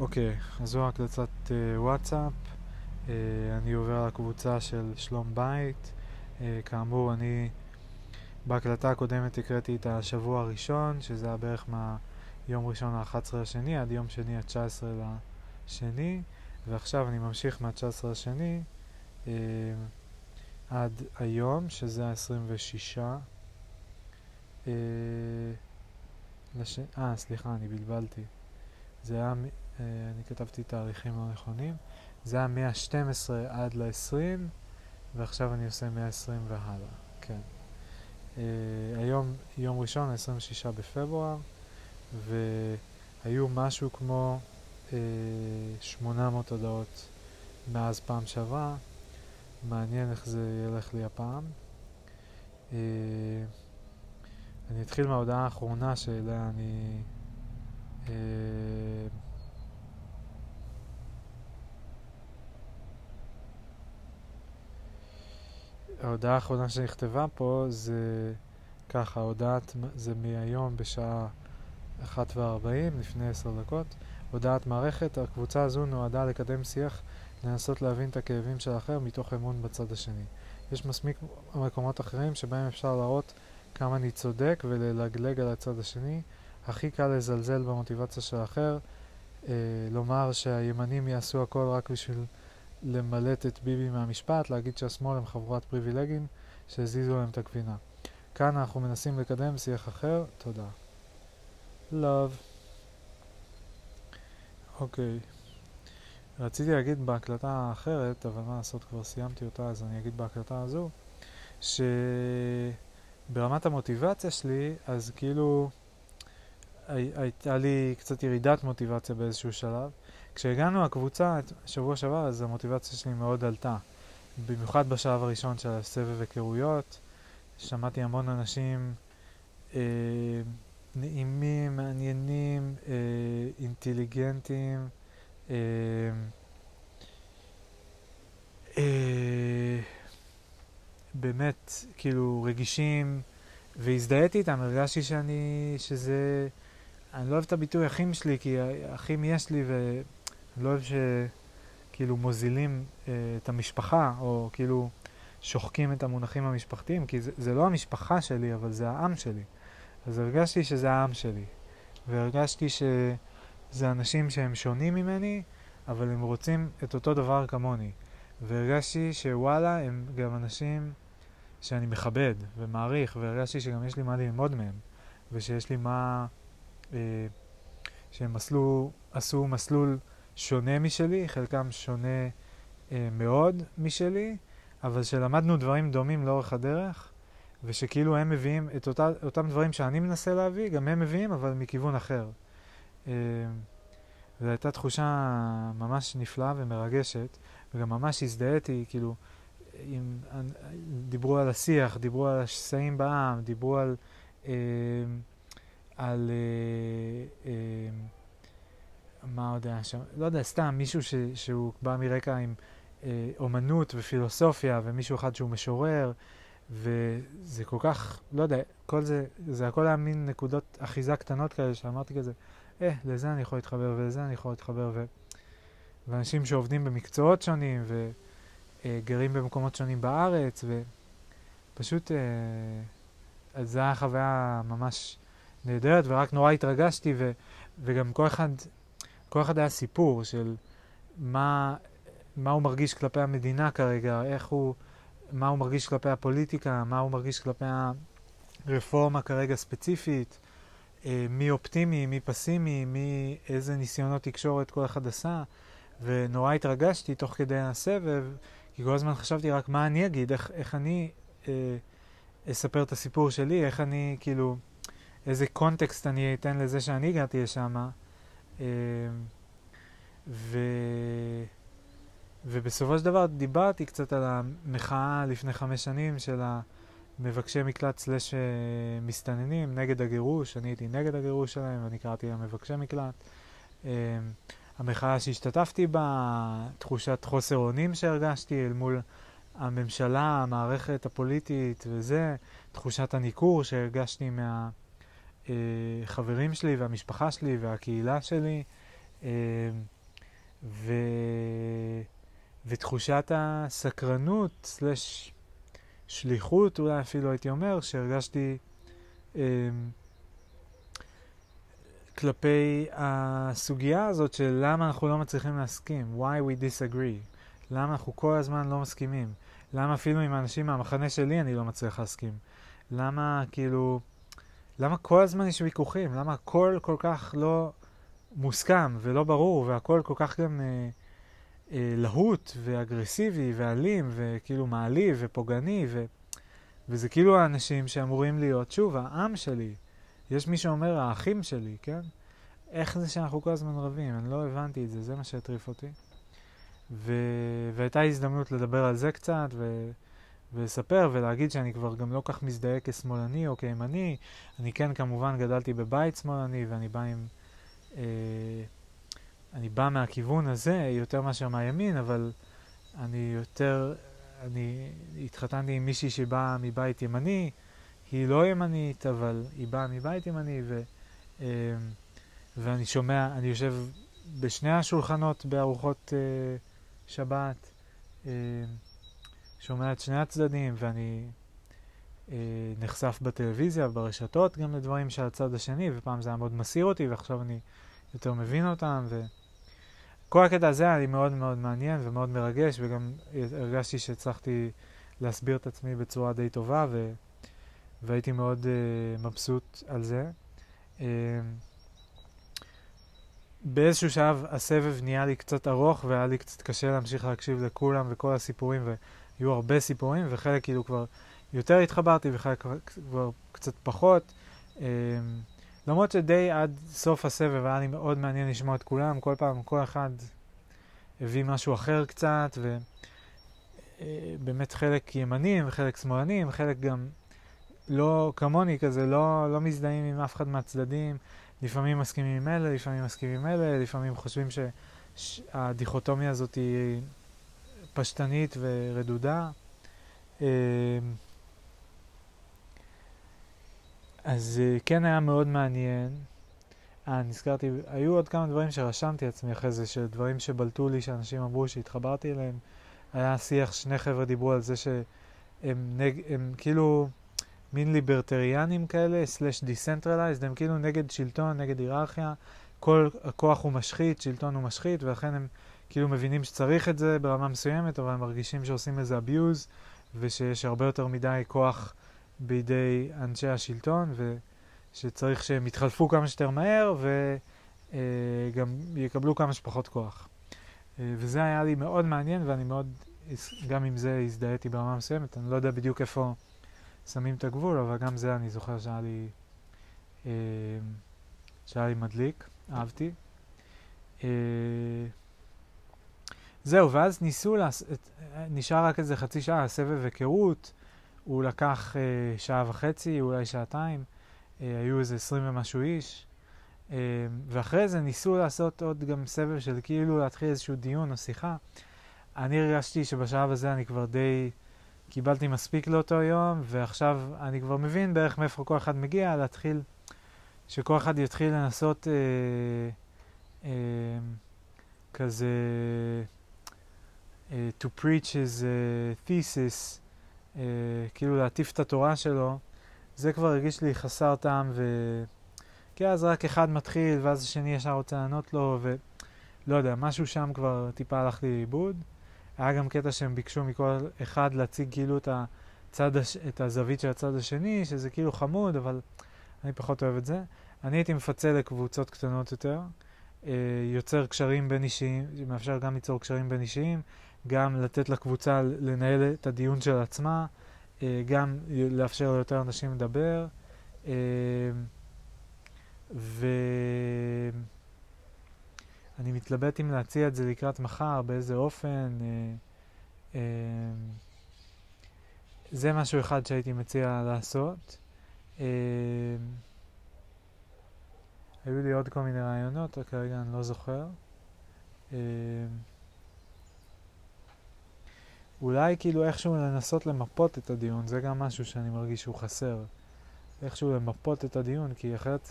אוקיי, אז זו הקלצת uh, וואטסאפ. Uh, אני עובר לקבוצה של שלום בית. Uh, כאמור, אני בהקלטה הקודמת הקראתי את השבוע הראשון, שזה היה בערך מהיום ראשון ה-11 לשני עד יום שני ה-19 לשני, ועכשיו אני ממשיך מה-19 לשני uh, עד היום, שזה ה-26. אה, לש... אה, סליחה, אני בלבלתי. זה היה, אה, אני כתבתי תאריכים לא נכונים. זה היה מה-12 עד ל-20, ועכשיו אני עושה מה-20 והלאה, כן. אה, היום יום ראשון, 26 בפברואר, והיו משהו כמו 800 הודעות מאז פעם שעברה. מעניין איך זה ילך לי הפעם. אני אתחיל מההודעה האחרונה שאליה אני... ההודעה האחרונה שנכתבה פה זה ככה, הודעת, זה מהיום בשעה 1:40, לפני 10 דקות. הודעת מערכת, הקבוצה הזו נועדה לקדם שיח, לנסות להבין את הכאבים של האחר מתוך אמון בצד השני. יש מספיק מקומות אחרים שבהם אפשר להראות כמה אני צודק וללגלג על הצד השני. הכי קל לזלזל במוטיבציה של האחר, אה, לומר שהימנים יעשו הכל רק בשביל למלט את ביבי מהמשפט, להגיד שהשמאל הם חבורת פריבילגים שהזיזו להם את הגבינה. כאן אנחנו מנסים לקדם שיח אחר, תודה. Love. אוקיי. Okay. רציתי להגיד בהקלטה האחרת, אבל מה לעשות, כבר סיימתי אותה, אז אני אגיד בהקלטה הזו, ש... ברמת המוטיבציה שלי, אז כאילו הייתה לי קצת ירידת מוטיבציה באיזשהו שלב. כשהגענו לקבוצה שבוע שעבר, אז המוטיבציה שלי מאוד עלתה. במיוחד בשלב הראשון של הסבב היכרויות, שמעתי המון אנשים אה, נעימים, מעניינים, אה, אינטליגנטים, אה, אה, באמת, כאילו, רגישים, והזדהיתי איתם, הרגשתי שאני, שזה, אני לא אוהב את הביטוי אחים שלי, כי אחים יש לי, ואני לא אוהב שכאילו מוזילים אה, את המשפחה, או כאילו שוחקים את המונחים המשפחתיים, כי זה, זה לא המשפחה שלי, אבל זה העם שלי. אז הרגשתי שזה העם שלי, והרגשתי שזה אנשים שהם שונים ממני, אבל הם רוצים את אותו דבר כמוני. והרגשתי שוואלה, הם גם אנשים שאני מכבד ומעריך, והרגשתי שגם יש לי מה ללמוד מהם, ושיש לי מה... אה, שהם מסלו, עשו מסלול שונה משלי, חלקם שונה אה, מאוד משלי, אבל שלמדנו דברים דומים לאורך הדרך, ושכאילו הם מביאים את אותה, אותם דברים שאני מנסה להביא, גם הם מביאים, אבל מכיוון אחר. אה, זו הייתה תחושה ממש נפלאה ומרגשת, וגם ממש הזדהיתי, כאילו, עם, דיברו על השיח, דיברו על השסעים בעם, דיברו על, אה, על אה, אה, מה עוד היה שם, לא יודע, סתם מישהו ש, שהוא בא מרקע עם אה, אומנות ופילוסופיה, ומישהו אחד שהוא משורר, וזה כל כך, לא יודע, כל זה, זה הכל היה מין נקודות אחיזה קטנות כאלה, שאמרתי כזה, אה, לזה אני יכול להתחבר ולזה אני יכול להתחבר, ו... ואנשים שעובדים במקצועות שונים וגרים במקומות שונים בארץ, ופשוט, אה, זו הייתה חוויה ממש נהדרת, ורק נורא התרגשתי, ו... וגם כל אחד, כל אחד היה סיפור של מה, מה הוא מרגיש כלפי המדינה כרגע, איך הוא, מה הוא מרגיש כלפי הפוליטיקה, מה הוא מרגיש כלפי הרפורמה כרגע ספציפית. אה, מי אופטימי, מי פסימי, מי איזה ניסיונות תקשורת כל אחד עשה, ונורא התרגשתי תוך כדי הסבב, כי כל הזמן חשבתי רק מה אני אגיד, איך, איך אני אה, אספר את הסיפור שלי, איך אני, כאילו, איזה קונטקסט אני אתן לזה שאני הגעתי לשם. אה, ו... ובסופו של דבר דיברתי קצת על המחאה לפני חמש שנים של ה... מבקשי מקלט סלש אה, מסתננים נגד הגירוש, אני הייתי נגד הגירוש שלהם ואני קראתי להם מבקשי מקלט. אה, המחאה שהשתתפתי בה, תחושת חוסר אונים שהרגשתי אל מול הממשלה, המערכת הפוליטית וזה, תחושת הניכור שהרגשתי מהחברים אה, שלי והמשפחה שלי והקהילה שלי, ו... ותחושת הסקרנות, סלש שליחות, אולי אפילו הייתי אומר, שהרגשתי אה, כלפי הסוגיה הזאת של למה אנחנו לא מצליחים להסכים, why we disagree, למה אנחנו כל הזמן לא מסכימים, למה אפילו עם האנשים מהמחנה שלי אני לא מצליח להסכים, למה כאילו, למה כל הזמן יש ויכוחים, למה הכל כל כך לא מוסכם ולא ברור והכל כל כך גם אה, אה, להוט ואגרסיבי ואלים וכאילו מעליב ופוגעני ו... וזה כאילו האנשים שאמורים להיות, שוב, העם שלי. יש מי שאומר האחים שלי, כן? איך זה שאנחנו כל הזמן רבים? אני לא הבנתי את זה, זה מה שהטריף אותי. ו... והייתה הזדמנות לדבר על זה קצת, ו... ולספר ולהגיד שאני כבר גם לא כך מזדהה כשמאלני או כימני. אני כן, כמובן, גדלתי בבית שמאלני, ואני בא עם... אה, אני בא מהכיוון הזה יותר מאשר מהימין, אבל אני יותר... אני התחתנתי עם מישהי שבאה מבית ימני, היא לא ימנית, אבל היא באה מבית ימני, ו... אה, ואני שומע, אני יושב בשני השולחנות בארוחות אה, שבת, אה, שומע את שני הצדדים, ואני אה, נחשף בטלוויזיה וברשתות גם לדברים של הצד השני, ופעם זה היה מאוד מסעיר אותי, ועכשיו אני יותר מבין אותם, וכל הקטע הזה היה לי מאוד מאוד מעניין ומאוד מרגש, וגם הרגשתי שהצלחתי להסביר את עצמי בצורה די טובה, ו... והייתי מאוד uh, מבסוט על זה. Uh, באיזשהו שלב הסבב נהיה לי קצת ארוך והיה לי קצת קשה להמשיך להקשיב לכולם וכל הסיפורים והיו הרבה סיפורים וחלק כאילו כבר יותר התחברתי וחלק כבר קצת פחות. Um, למרות שדי עד סוף הסבב היה לי מאוד מעניין לשמוע את כולם, כל פעם כל אחד הביא משהו אחר קצת ובאמת חלק ימנים וחלק שמאלנים, חלק גם לא כמוני כזה, לא, לא מזדהים עם אף אחד מהצדדים. לפעמים מסכימים עם אלה, לפעמים מסכימים עם אלה, לפעמים חושבים שהדיכוטומיה הזאת היא פשטנית ורדודה. אמ, אז אה, כן היה מאוד מעניין. אה, נזכרתי, היו עוד כמה דברים שרשמתי עצמי אחרי זה, של דברים שבלטו לי, שאנשים אמרו שהתחברתי אליהם. היה שיח, שני חבר'ה דיברו על זה שהם נג... הם כאילו מין ליברטריאנים כאלה, slash decentralized, הם כאילו נגד שלטון, נגד היררכיה, כל הכוח הוא משחית, שלטון הוא משחית, ולכן הם כאילו מבינים שצריך את זה ברמה מסוימת, אבל הם מרגישים שעושים איזה abuse, ושיש הרבה יותר מדי כוח בידי אנשי השלטון, ושצריך שהם יתחלפו כמה שיותר מהר, וגם אה, יקבלו כמה שפחות כוח. אה, וזה היה לי מאוד מעניין, ואני מאוד, גם עם זה הזדהיתי ברמה מסוימת, אני לא יודע בדיוק איפה... שמים את הגבול, אבל גם זה אני זוכר שהיה לי, אה, שהיה לי מדליק, אהבתי. אה, זהו, ואז ניסו, לעשות, נשאר רק איזה חצי שעה, סבב היכרות, הוא לקח אה, שעה וחצי, אולי שעתיים, אה, היו איזה עשרים ומשהו איש, אה, ואחרי זה ניסו לעשות עוד גם סבב של כאילו להתחיל איזשהו דיון או שיחה. אני הרגשתי שבשלב הזה אני כבר די... קיבלתי מספיק לאותו יום, ועכשיו אני כבר מבין בערך מאיפה כל אחד מגיע, להתחיל, שכל אחד יתחיל לנסות אה, אה, כזה אה, to preach his uh, thesis, אה, כאילו להטיף את התורה שלו, זה כבר הרגיש לי חסר טעם, ו... כי אז רק אחד מתחיל, ואז השני ישר רוצה לענות לו, ולא יודע, משהו שם כבר טיפה הלך לי לאיבוד. היה גם קטע שהם ביקשו מכל אחד להציג כאילו את, הצד הש... את הזווית של הצד השני, שזה כאילו חמוד, אבל אני פחות אוהב את זה. אני הייתי מפצל לקבוצות קטנות יותר, אה, יוצר קשרים בין אישיים, מאפשר גם ליצור קשרים בין אישיים, גם לתת לקבוצה לנהל את הדיון של עצמה, אה, גם לאפשר ליותר אנשים לדבר. אה, ו... מתלבט אם להציע את זה לקראת מחר, באיזה אופן. אה, אה, זה משהו אחד שהייתי מציע לעשות. אה, היו לי עוד כל מיני רעיונות, כרגע אני לא זוכר. אולי כאילו איכשהו לנסות למפות את הדיון, זה גם משהו שאני מרגיש שהוא חסר. איכשהו למפות את הדיון, כי אחרת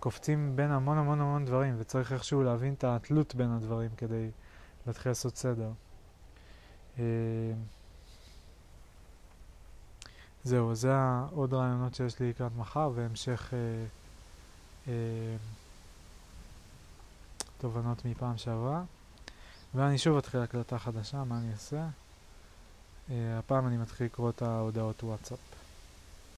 קופצים בין המון המון המון דברים, וצריך איכשהו להבין את התלות בין הדברים כדי להתחיל לעשות סדר. אה, זהו, זה עוד רעיונות שיש לי לקראת מחר, והמשך אה, אה, תובנות מפעם שעברה. ואני שוב אתחיל הקלטה חדשה, מה אני אעשה? אה, הפעם אני מתחיל לקרוא את ההודעות וואטסאפ.